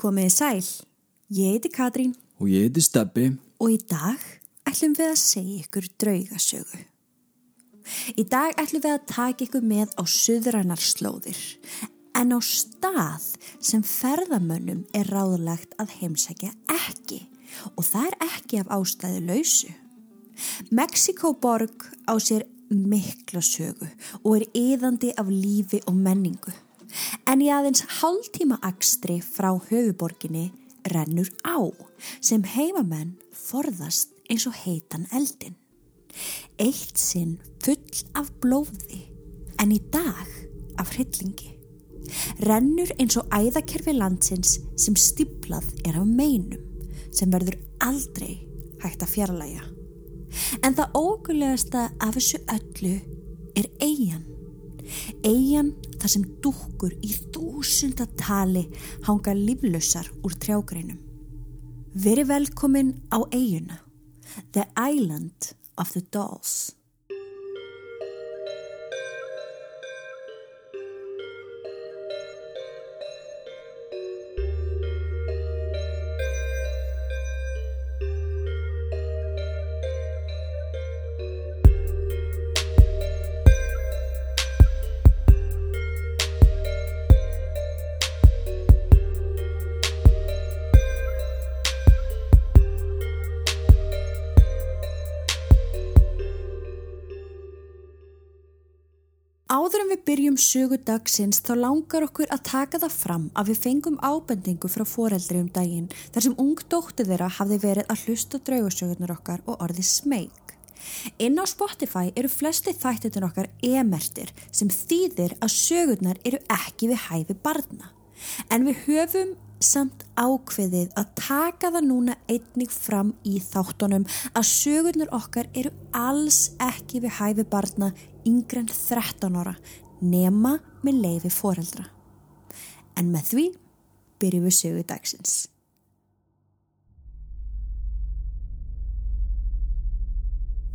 Komiði sæl, ég heiti Katrín Og ég heiti Steppi. og í dag ætlum við að segja ykkur draugasögu. Í dag ætlum við að taka ykkur með á suðrannar slóðir en á stað sem ferðamönnum er ráðlagt að heimsækja ekki og það er ekki af ástæðu lausu. Mexikoborg á sér mikla sögu og er yðandi af lífi og menningu. En í aðeins hálftíma akstri frá höfuborginni rennur á sem heimamenn forðast eins og heitan eldin. Eitt sinn full af blóði en í dag af hryllingi. Rennur eins og æðakerfi landsins sem stiplað er af meinum sem verður aldrei hægt að fjarlæga. En það ógulegasta af þessu öllu er eigin. Eigin þar sem dúkkur í þúsundatali hanga líflausar úr trjágreinum. Veri velkomin á eiguna, The Island of the Dolls. Áður en við byrjum sögu dagsins þá langar okkur að taka það fram að við fengum ábendingu frá foreldri um daginn þar sem ung dóttir þeirra hafði verið að hlusta draugasögurnar okkar og orði smeg. Inn á Spotify eru flesti þættutin okkar emertir sem þýðir að sögurnar eru ekki við hæfi barna. En við höfum samt ákveðið að taka það núna einnig fram í þáttunum að sögurnar okkar eru alls ekki við hæfi barna yngre en 13 ára nema með leifi foreldra. En með því byrjum við sögu dagsins.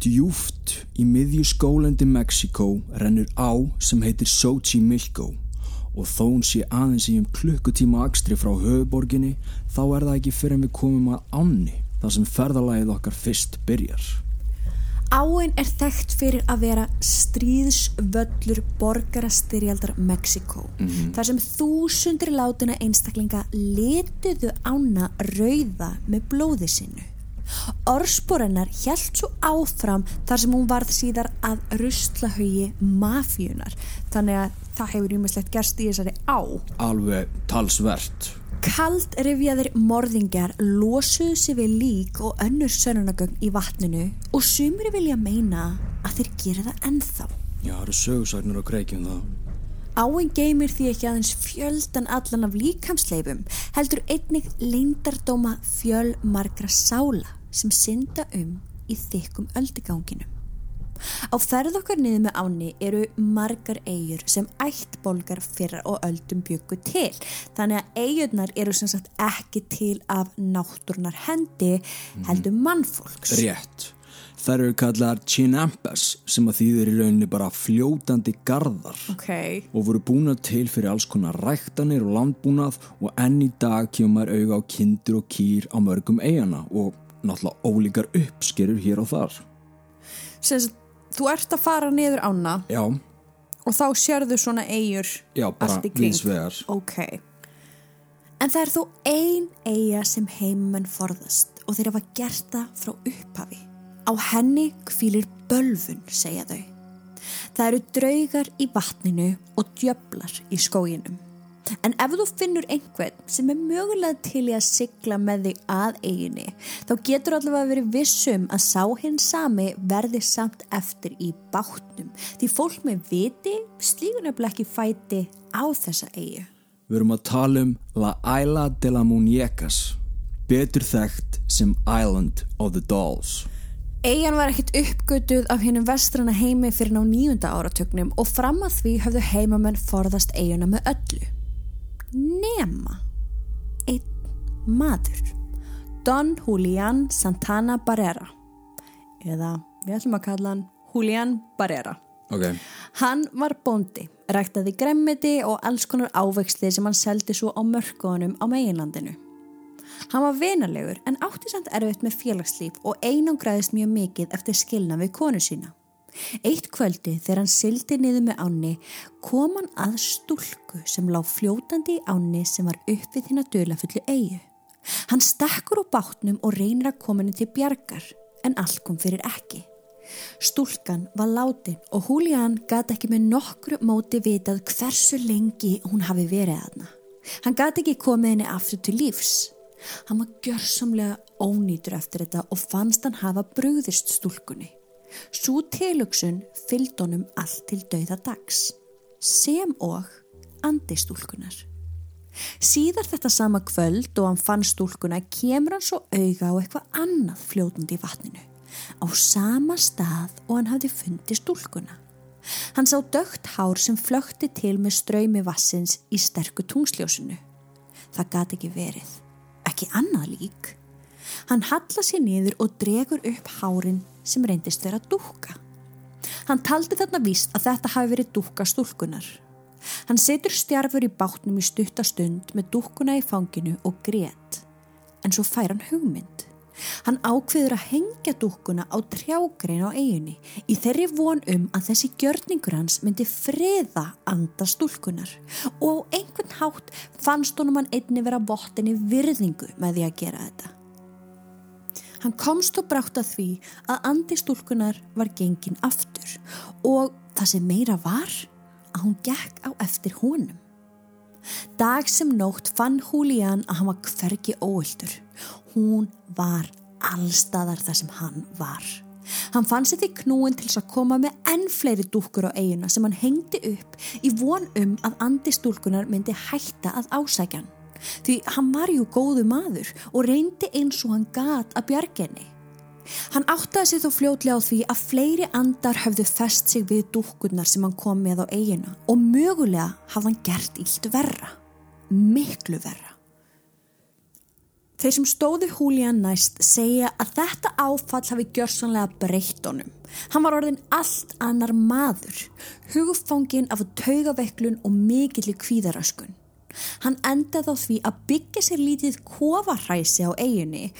Djúft í miðju skólendi Mexiko rennur á sem heitir Xochimilco og þó hún sé aðeins í um klukkutíma akstri frá höfuborginni þá er það ekki fyrir en við komum að ánni þar sem ferðalagið okkar fyrst byrjar. Áin er þekkt fyrir að vera stríðsvöllur borgarastyrjaldar Mexiko. Þar sem þúsundir látina einstaklinga lituðu ána rauða með blóði sinu. Orsporennar hjælt svo áfram þar sem hún varð síðar að ruslahaugi mafíunar. Þannig að það hefur ímislegt gerst í þessari á. Alveg talsvert. Kald rifjaðir morðingjar losuðu sig við lík og önnur sönunagögn í vatninu og sumri vilja meina að þeir gera það ennþá. Já, það eru sögursagnir á kreikjum það. Áin geymir því ekki aðeins fjöldan allan af líkamsleifum, heldur einnig leindardóma fjölmargra sála sem synda um í þykkum öldiganginum. Á ferð okkar niður með áni eru margar eigur sem ættbólgar fyrra og öldum byggu til. Þannig að eigurnar eru sem sagt ekki til af náttúrnar hendi heldur mannfólks. Rétt. Þær eru kallar chinampas sem að þýðir í rauninni bara fljótandi garðar Ok. og voru búna til fyrir alls konar ræktanir og landbúnað og enn í dag kemur maður auga á kindur og kýr á mörgum eigana og náttúrulega ólíkar uppskerur hér og þar. Sagt, þú ert að fara niður ána Já, og þá sérðu svona eigur já, bara allt í kring. viðsvegar. Ok. En það er þó ein eiga sem heimmenn forðast og þeir hafa gert það frá upphafi. Á henni kvílir bölfun, segja þau. Það eru draugar í vatninu og djöflar í skóginum. En ef þú finnur einhvern sem er mögulega til í að sigla með þig að eiginni, þá getur allavega verið vissum að sá hinn sami verði samt eftir í bátnum. Því fólk með viti slígur nefnilega ekki fæti á þessa eigi. Við erum að tala um La Isla de la Muñecas, betur þekkt sem Island of the Dolls. Eyjan var ekkit uppgötuð af hinnum vestrana heimi fyrir ná nýjunda áratögnum og fram að því höfðu heimamenn forðast eyjuna með öllu. Nema einn maður, Don Julián Santana Barrera, eða við ætlum að kalla hann Julián Barrera. Ok, Hann var bóndi ræktaði gremmiti og alls konar ávexli sem hann seldi svo á mörkunum á meginlandinu. Hann var vinalegur en átti samt erfitt með félagslíf og einangraðist mjög mikið eftir skilna við konu sína. Eitt kvöldi þegar hann sildi niður með áni kom hann að stúlku sem lág fljótandi í áni sem var uppið þína dölafullu eigu. Hann stekkur á bátnum og reynir að koma henni til bjargar en allt kom fyrir ekki. Stúlkan var látin og Julian gæti ekki með nokkru móti vitað hversu lengi hún hafi verið aðna. Hann gæti ekki komið henni aftur til lífs. Hann var gjörsamlega ónýtur eftir þetta og fannst hann hafa brúðist stúlkunni. Svo tilugsun fylgd honum allt til dauða dags, sem og andi stúlkunar. Síðar þetta sama kvöld og hann fann stúlkuna kemur hann svo auga á eitthvað annað fljóðandi í vatninu, á sama stað og hann hafði fundið stúlkuna. Hann sá dögt hár sem flökti til með ströymi vassins í sterku tungsljósinu. Það gati ekki verið, ekki annað lík. Hann halla sér niður og dregur upp hárin sem reyndist vera dúka. Hann taldi þarna víst að þetta hafi verið dúka stúlkunar. Hann setur stjarfur í bátnum í stuttastund með dúkuna í fanginu og grétt. En svo fær hann hugmynd. Hann ákveður að hengja dúkuna á trjágrein á eiginni í þeirri von um að þessi gjörningur hans myndi friða anda stúlkunar og á einhvern hátt fannst honum hann einni vera bottinni virðingu með því að gera þetta. Hann komst og brátt að því að andi stúlkunar var gengin aftur og það sem meira var að hún gekk á eftir honum. Dag sem nótt fann Julian að hann var hvergi óöldur. Hún var allstaðar þar sem hann var. Hann fann sér því knúin til að koma með enn fleiri dúkur á eiguna sem hann hengdi upp í von um að andi stúlkunar myndi hætta að ásækjan því hann var jú góðu maður og reyndi eins og hann gat að bjargenni. Hann áttaði sig þó fljótlega á því að fleiri andar höfðu fest sig við dúkkurnar sem hann kom með á eigina og mögulega hafði hann gert ílt verra, miklu verra. Þeir sem stóðu Húlían næst segja að þetta áfall hafi gjörsanlega breytt honum. Hann var orðin allt annar maður, hugfangin af taugaveiklun og mikill í kvíðaröskun. Hann endaði á því að byggja sér lítið kofarhæsi á eiginni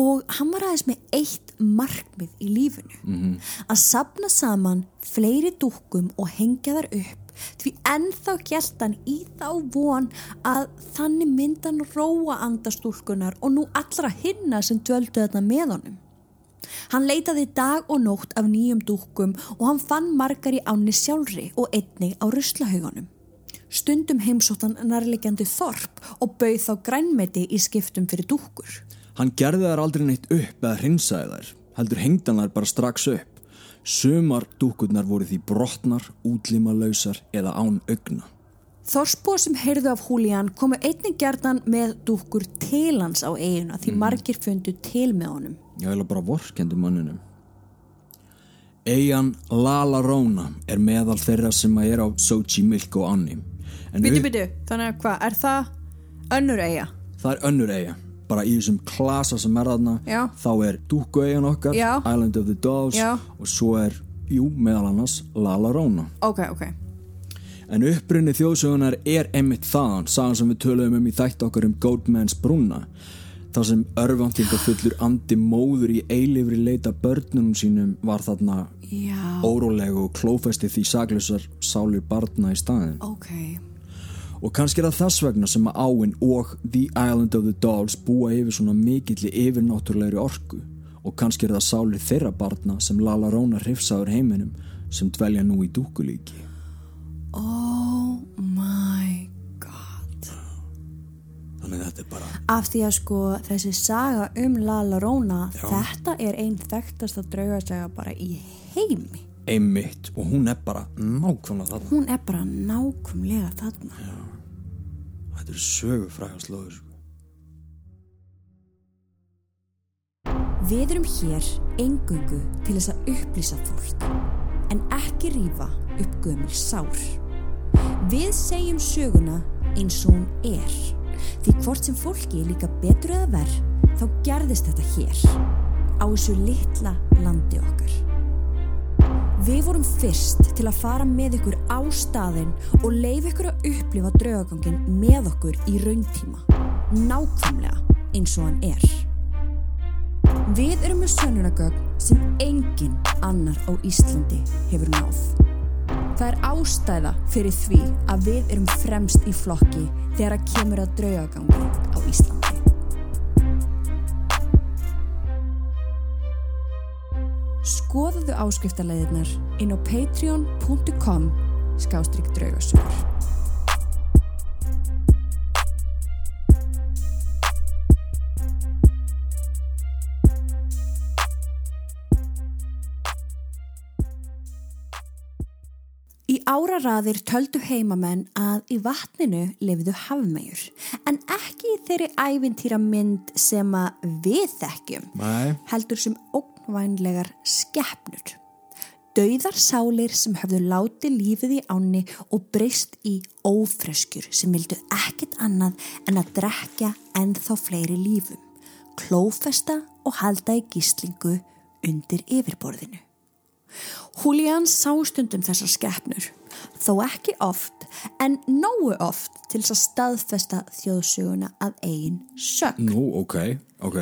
og hann var aðeins með eitt markmið í lífinu. Mm -hmm. Að sapna saman fleiri dúkum og hengja þar upp því ennþá gælt hann í þá von að þannig myndan róa andastúlkunar og nú allra hinna sem dvöldu þetta með honum. Hann leitaði dag og nótt af nýjum dúkum og hann fann margar í áni sjálfri og einni á ruslahaugunum. Stundum heimsóttan nærlegjandi þorp og bauð þá grænmeti í skiptum fyrir dúkur. Hann gerði þær aldrei neitt upp eða hrinsaði þær, heldur hengdan þær bara strax upp. Sumar dúkurnar voru því brotnar, útlímalauðsar eða án augna. Þorspóð sem heyrðu af Húlían komu einnig gerðan með dúkur til hans á eiguna því mm. margir fundu til með honum. Ég vil bara vorkendi manninum. Eian Lala Róna er meðal þeirra sem að er á Sochi Milk og Annim. Bitu, bitu, þannig að hvað, er það önnur eiga? Það er önnur eiga, bara í þessum klasa sem er þarna, Já. þá er Dúku eigan okkar, Já. Island of the Dolls Já. og svo er, jú, meðal annars Lala Róna. Ok, ok. En upprunni þjóðsögunar er emitt þaðan, sagan sem við töluðum um í þætt okkar um Goatman's brúna, þar sem örvantinga fullur andi móður í eilifri leita börnunum sínum var þarna órólegu og klófesti því saglusar sálir barna í staðin. Ok, ok og kannski er það þess vegna sem að áinn og The Island of the Dolls búa yfir svona mikilli yfirnáttúrlegri orku. Og kannski er það sálir þeirra barna sem Lala Róna hrifsaður heiminum sem dvelja nú í dúkulíki. Oh Þannig þetta er bara Af því að sko þessi saga um Lala Róna Já. þetta er einn þekktast að draugarslega bara í heimi Einmitt og hún er bara nákvæmlega þarna Hún er bara nákvæmlega þarna Já Þetta er sögufræðarslóður sko. Við erum hér engungu til þess að upplýsa fólk en ekki rýfa upp gömul sár. Við segjum söguna eins og hún er því hvort sem fólki líka betur eða verð þá gerðist þetta hér á þessu litla landi okkar. Við vorum fyrst til að fara með ykkur á staðinn og leif ykkur að upplifa draugagangin með okkur í rauntíma. Nákvæmlega eins og hann er. Við erum með sönnunagögn sem engin annar á Íslandi hefur náð. Það er ástæða fyrir því að við erum fremst í flokki þegar að kemur að draugagangi á Íslandi. Skoðuðu áskriftarleiðirnar inn á patreon.com skástrygg draugasögur. Áraraðir töldu heimamenn að í vatninu lifiðu hafmegjur en ekki þeirri ævintýra mynd sem að við þekkjum Nei. heldur sem ógnvænlegar skeppnur. Dauðar sálir sem höfðu látið lífið í áni og breyst í ófreskjur sem vildu ekkit annað en að drekja ennþá fleiri lífum, klófesta og halda í gíslingu undir yfirborðinu. Julian sá stundum þessar skeppnur, þó ekki oft en nógu oft til þess að staðfesta þjóðsöguna að eigin sög. Nú, ok, ok.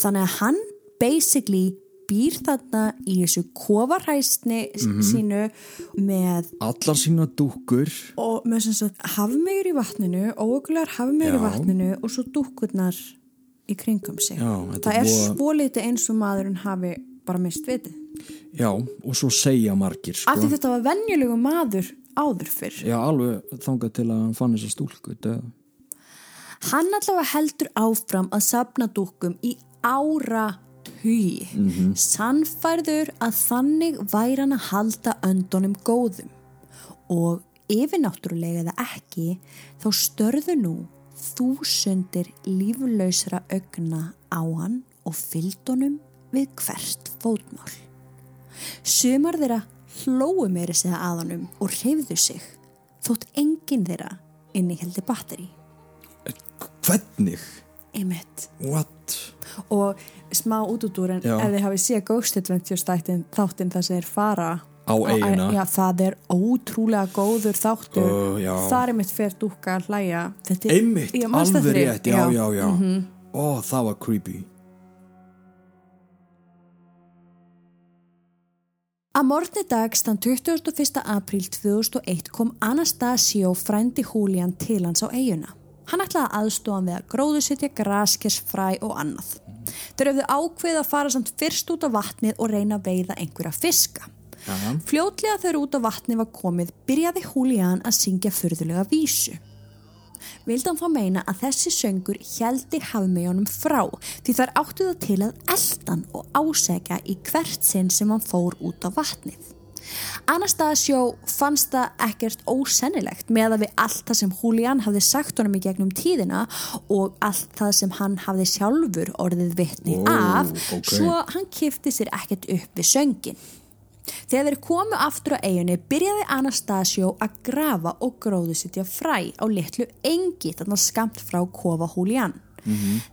Þannig að hann basically býr þarna í þessu kofaræstni sínu með Allar sína dúkkur. og með sem sagt hafmegur í vatninu, óökulegar hafmegur í vatninu og svo dúkkurnar í kringum sig. Já, Það er voða- svo litið eins og maðurinn hafi bara mist vitið. Já, og svo segja margir, sko. Af því þetta var venjulegu maður áður fyrr. Já, alveg þangað til að hann fann þessa stúlku, döð. Hann allavega heldur áfram að sapna dúkkum í ára hugi. Sannfærður að þannig væri hann að halda öndunum góðum. Og yfirnáttúrulega eða ekki, þá störðu nú þúsundir líflausra augna á hann og fylgdunum við hvert fótmál. Sumar þeirra hlóu meiri segja að honum og hreyfðu sig, þótt enginn þeirra inni heldur batteri. Hvernig? Einmitt. What? Og smá út út úr en Já. ef þið hafið séð Ghost Adventures þættin, þáttinn þess að þeir fara Á eyjuna. Já, það er ótrúlega góður þáttur. Já. Það er mitt fyrir dúkka að hlæja. Þetta er- Einmitt, Já, alveg rétt, já, já, já. Mhm. Ó, það var creepy. Að morgni dags þann 21. apríl 2001 kom Anastasio frændi Julian til hans á eiguna. Hann ætlaði að aðstofa hann við að gróðusetja graskesfræ og annað. Þeir hefðu ákveð að fara samt fyrst út á vatnið og reyna að veiða einhverja fiska. Já. Fljótlega þegar út á vatnið var komið byrjaði Julian að syngja furðulega vísu. Vildi hann þá meina að þessi söngur heldi hafmeyjónum frá því þar áttu það til að eldan og ásækja í hvert sinn sem hann fór út á vatnið. Anastasio fannst það ekkert ósennilegt með að við allt það sem Julian hafði sagt honum í gegnum tíðina og allt það sem hann hafði sjálfur orðið vitni Ó, af ok. svo hann kifti sér ekkert upp við söngin. Þegar þeir komu aftur á eiginni byrjaði Anastasio að grafa og gróðusetja fræ á litlu engi þarna skamt frá kofa Julian.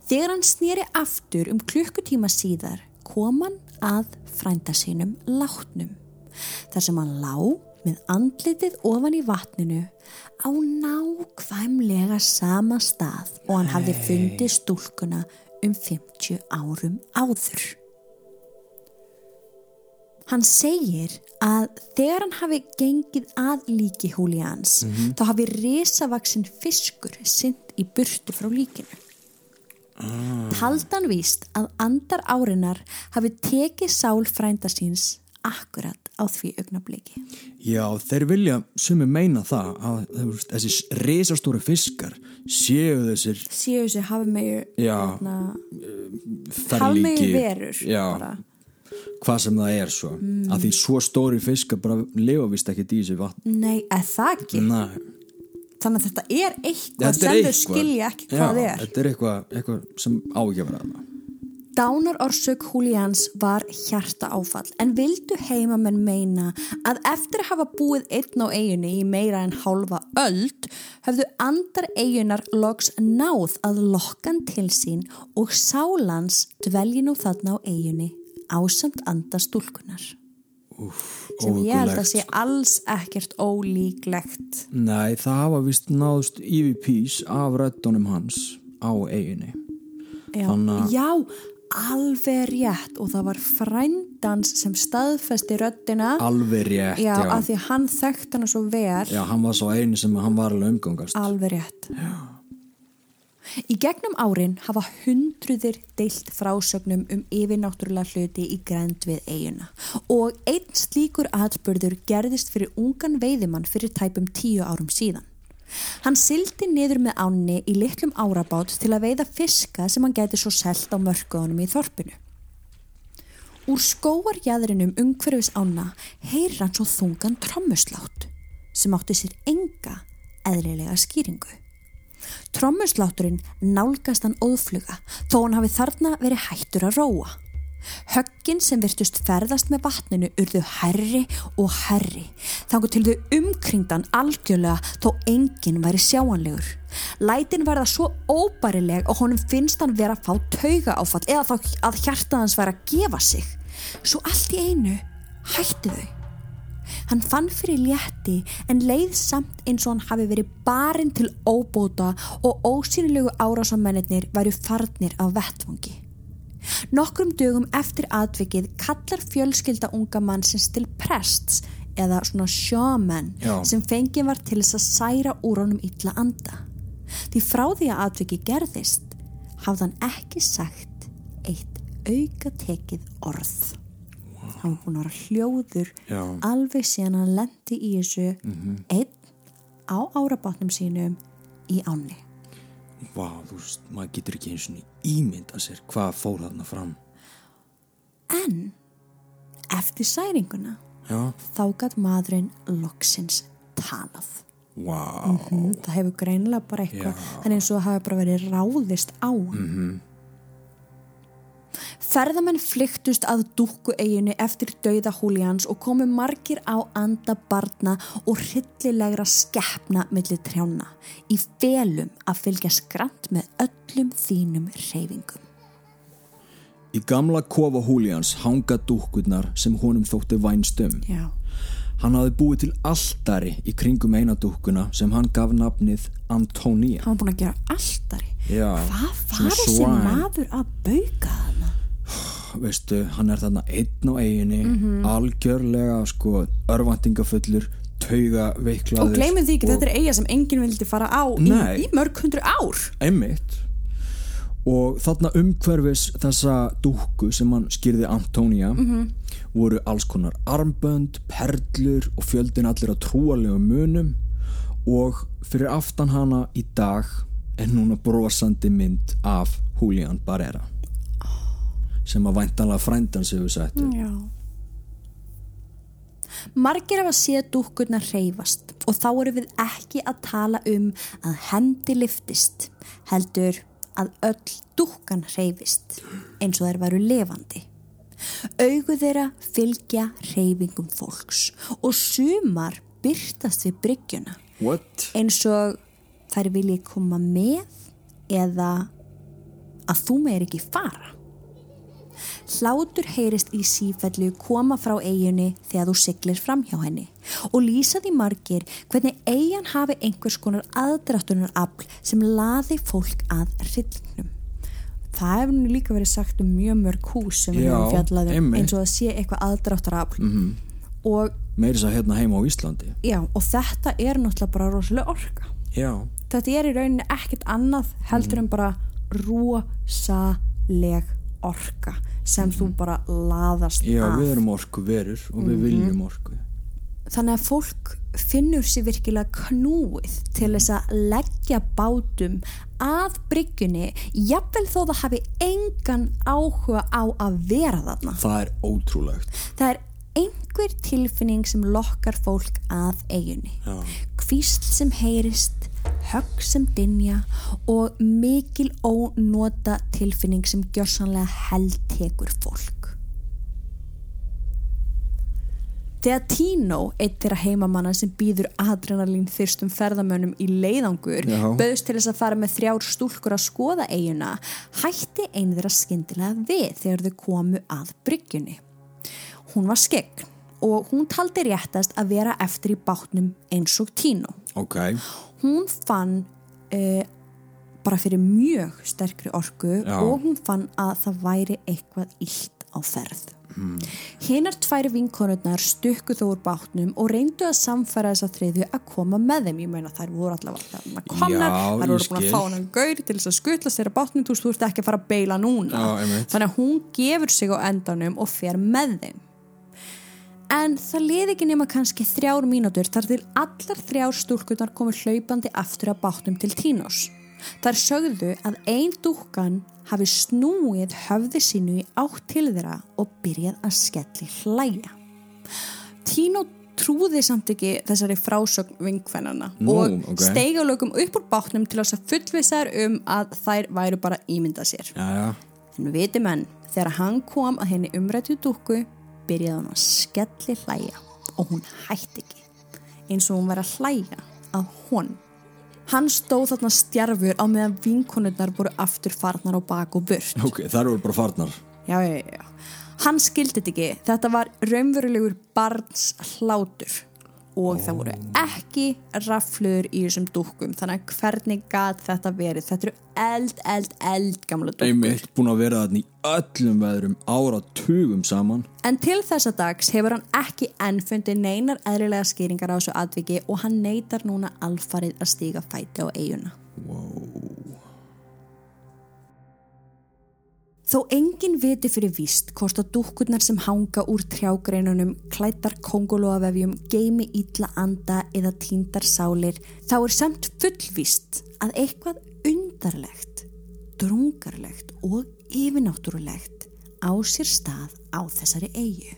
Þegar hann snýri aftur um klukkutíma síðar kom hann að frænda sínum látnum. Þar sem hann lá með andlitið ofan í vatninu á nákvæmlega sama stað og hann hafði fundið stúlkuna um 50 árum áður. Hann segir að þegar hann hafi gengið að líki Húlians þá hafi risavaksin fiskur synd í burtu frá líkinu. Ah. Taldan víst að andar árinar hafi tekið sál frænda síns akkurat á því augnabliki. Já, þeir vilja sumi meina það að þessi risastóru fiskar séu þessir Séu þessi hafi hafi megu ferlíki verur Já, bara. Hvað sem það er svo mm. að því svo stóri fiskar bara lifa vist ekki í þessu vatn Nei, eða það ekki. Nei, Þannig að þetta er eitthvað þetta sem er þau eitthvað skilja ekki Já, hvað er. Þetta er eitthvað, eitthvað sem á ekki að vera þarna. Dánar orsök Húlians var hjarta áfall en vildu heimamenn meina að eftir að hafa búið einn á eiginni í meira en hálfa öld höfðu andar eigunar loks náð að lokkan til sín og sálans dvelji nú þarna á eiginni ásamt andastúlkunar. úff, sem ég held að sé alls ekkert ólíklegt Nei, það hafa vist náðust EVPs af röddunum hans á eiginni. já, Þannig að- já, alveg rétt og það var frændans sem staðfesti röddina Alveg rétt, já, já. af því hann þekkt hana svo vel Já, hann var svo eini sem hann var alveg umgangast. alveg rétt Í gegnum árin hafa hundruðir deilt frásögnum um yfirnáttúrulega hluti í grænd við eiguna og einn slíkur atbyrður gerðist fyrir ungan veiðimann fyrir tæpum tíu árum síðan. Hann sildi niður með ánni í litlum árabát til að veiða fiska sem hann gæti svo selt á mörkuðunum í þorpinu. Úr skóarjæðrinum umhverfis ána heyr hann svo þungan trommuslátt sem átti sér enga eðlilega skýringu. Trommuslátturinn nálgast hann óðfluga þó hann hafi þarna verið hættur að róa. Höggin sem virtust ferðast með vatninu urðu herri og herri þangu til þau umkringdan algjörlega þó enginn væri sjáanlegur. Lætin verða svo óbærileg og honum finnst hann vera að fá tauga áfall eða þá að hjarta hans væri að gefa sig. Svo allt í einu hættu þau. Hann fann fyrir létti en leið samt eins og hann hafi verið barinn til óbóta og ósýnilegu árásamennir væru farnir af vettfangi. Nokkrum dögum eftir atvikið kallar fjölskylda unga mannsins til prests eða svona sjömen Já. sem fengið var til þess að særa úr honum illa anda. Því frá því að atvikið gerðist hafði hann ekki sagt eitt auka tekið orð. Hann var búin að vera hljóður Já. alveg síðan hann lendi í þessu einn á árabátnum sínum í ánni. Vá, þú veist, maður getur ekki eins og ímynda sér hvað fór þarna fram. En eftir særinguna Já. þá gætt maðurinn loksins talað. Vá. Mm, það hefur greinilega bara eitthvað þannig eins og það hefur bara verið ráðist á hann. Ferðamenn flyktust að dúkku eiginu eftir dauða Húlíans og komu margir á anda barna og hryllilegra skeppna millir trjána í felum að fylgja skrant með öllum þínum reyfingum. Í gamla kofa Húlians hanga dúkkurnar sem honum þótti vænstum. Já. Hann hafði búið til altari í kringum eina dúkkuna sem hann gaf nafnið Antonia. Hann var búin að gera alltari. Já, Hvað var þessi maður að bauka hana? Veistu, hann er þarna einn á eiginni, Mhm. algjörlega sko örvæntingafullur, tauga veiklaður. Og gleymið því ekki, þetta er eiga sem enginn vildi fara á í, í mörg hundru ár. Einmitt. Og þarna umhverfis þessa dúkku sem hann skýrði Antonia voru alls konar armbönd, perlur og fjöldin allir að trúalegum munum og fyrir aftan hana í dag er núna brosandi mynd af Julian Barrera sem að væntanlega frændan við settum. Já. Margir hafa séð dúkkurnar reyfast og þá eru við ekki að tala um að hendi liftist, heldur að öll dúkkan reyfist eins og þær væru levandi. Augu þeirra fylgja reyfingum fólks og sumar byrtast við bryggjuna What? eins og þær vilji koma með eða að þú meir ekki fara. Hlátur heyrist í sífellu koma frá eiginni þegar þú siglir fram hjá henni og lýsa því margir hvernig eigin hafi einhvers konar aðdráttunar afl sem laði fólk að hryllingnum. Það hefur nú líka verið sagt um mjög mörg hús sem við Já, höfum fjallað um einmitt. eins og að sé eitthvað aðdráttar afl Mhm. og, Meiri þess að hérna heima á Íslandi. já, og þetta er náttúrulega bara rosalega orka. Já. þetta er í rauninni ekkert annað heldur en bara rosaleg orka sem þú bara laðast Já, af við erum orku verur og við viljum orku. þannig að fólk finnur sér virkilega knúið til þess að leggja bátum að bryggjunni jafnvel þó það hafi engan áhuga á að vera þarna Það er ótrúlegt. það er einhver tilfinning sem lokkar fólk að eiginni Já. kvísl sem heyrist högg sem dinja og mikil ónota tilfinning sem gjörsanlega heldtekur fólk Þegar Tino, eitt þeirra heimamanna sem býður adrenalín þyrstum ferðamönnum í leiðangur, bauðst til þess að fara með þrjár stúlkur að skoða eiguna, hætti einu þeirra skyndilega við þegar þau komu að bryggjunni. Hún var skegn og hún taldi réttast að vera eftir í bátnum eins og Tino. Ok, Hún fann uh, bara fyrir mjög sterkri orku Já. og hún fann að það væri eitthvað illt á ferð. Hmm. Hinar tvær vinkonurnar stukku þó úr bátnum og reyndu að samfæra þessa þriðju að koma með þeim. Ég meina þær voru allavega komnar, Já, þær voru búin að fá hann gaur til þess að skutlast þeirra bátnum, þú veist, þú ert ekki að fara að beila núna. Já. Þannig að hún gefur sig á endanum og fer með þeim. En það liði ekki nema kannski þrjár mínútur þar til allar þrjár stúlkunar komu hlaupandi aftur að bátnum til Tínos. Þar sögðu að ein dúkkan hafi snúið höfði sínu í átt til þeirra og byrjað að skelli hlæja. Tino trúði samt ekki þessari frásögn vinkvennana Nú, og ok. steiga lögum upp úr bátnum til þess að fullvisa þær um að þær væru bara ímyndað sér. já, já. En viti menn, þegar hann kom að henni umrættu dúkku, byrjaði hann að skelli hlæja og hún hætti ekki, eins og hún var að hlæja að hon. Hann stóð þarna stjarfur á meðan vinkonurnar voru aftur farnar á bak og burt. Ok, þær voru bara farnar. Já, já, já. Hann skildi þetta ekki. Þetta var raunverulegur barns hlátur og það voru ekki rafluður í þessum dúkkum. Þannig að hvernig gat þetta verið? Þetta eru eld, eld, eld gamla dúkkur. Einmitt búin að vera þarna í öllum veðrum ára tugum saman. En til þessa dags hefur hann ekki enn fundið neinar eðlilega skýringar á þessu atviki og hann neytar núna alfarið að stíga fæti á eiguna. Þó engin viti fyrir víst hvort að dúkkurnar sem hanga úr trjágreinunum, klættar kongolóavefjum, geimi ítla anda eða tíndar sálir, þá er samt fullvíst að eitthvað undarlegt, drungarlegt og yfirnáttúrulegt á sér stað á þessari eigu.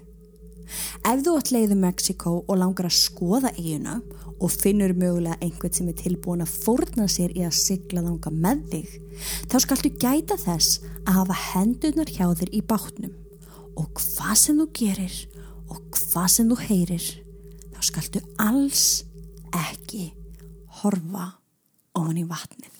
Ef þú átt leiðu Mexiko og langar að skoða eiguna og finnur mögulega einhvern sem er tilbúin að fórna sér í að sigla þanga með þig, þá skaltu gæta þess að hafa hendurnar hjá þér í bátnum og hvað sem þú gerir og hvað sem þú heyrir, þá skaltu alls ekki horfa ofan í vatnið.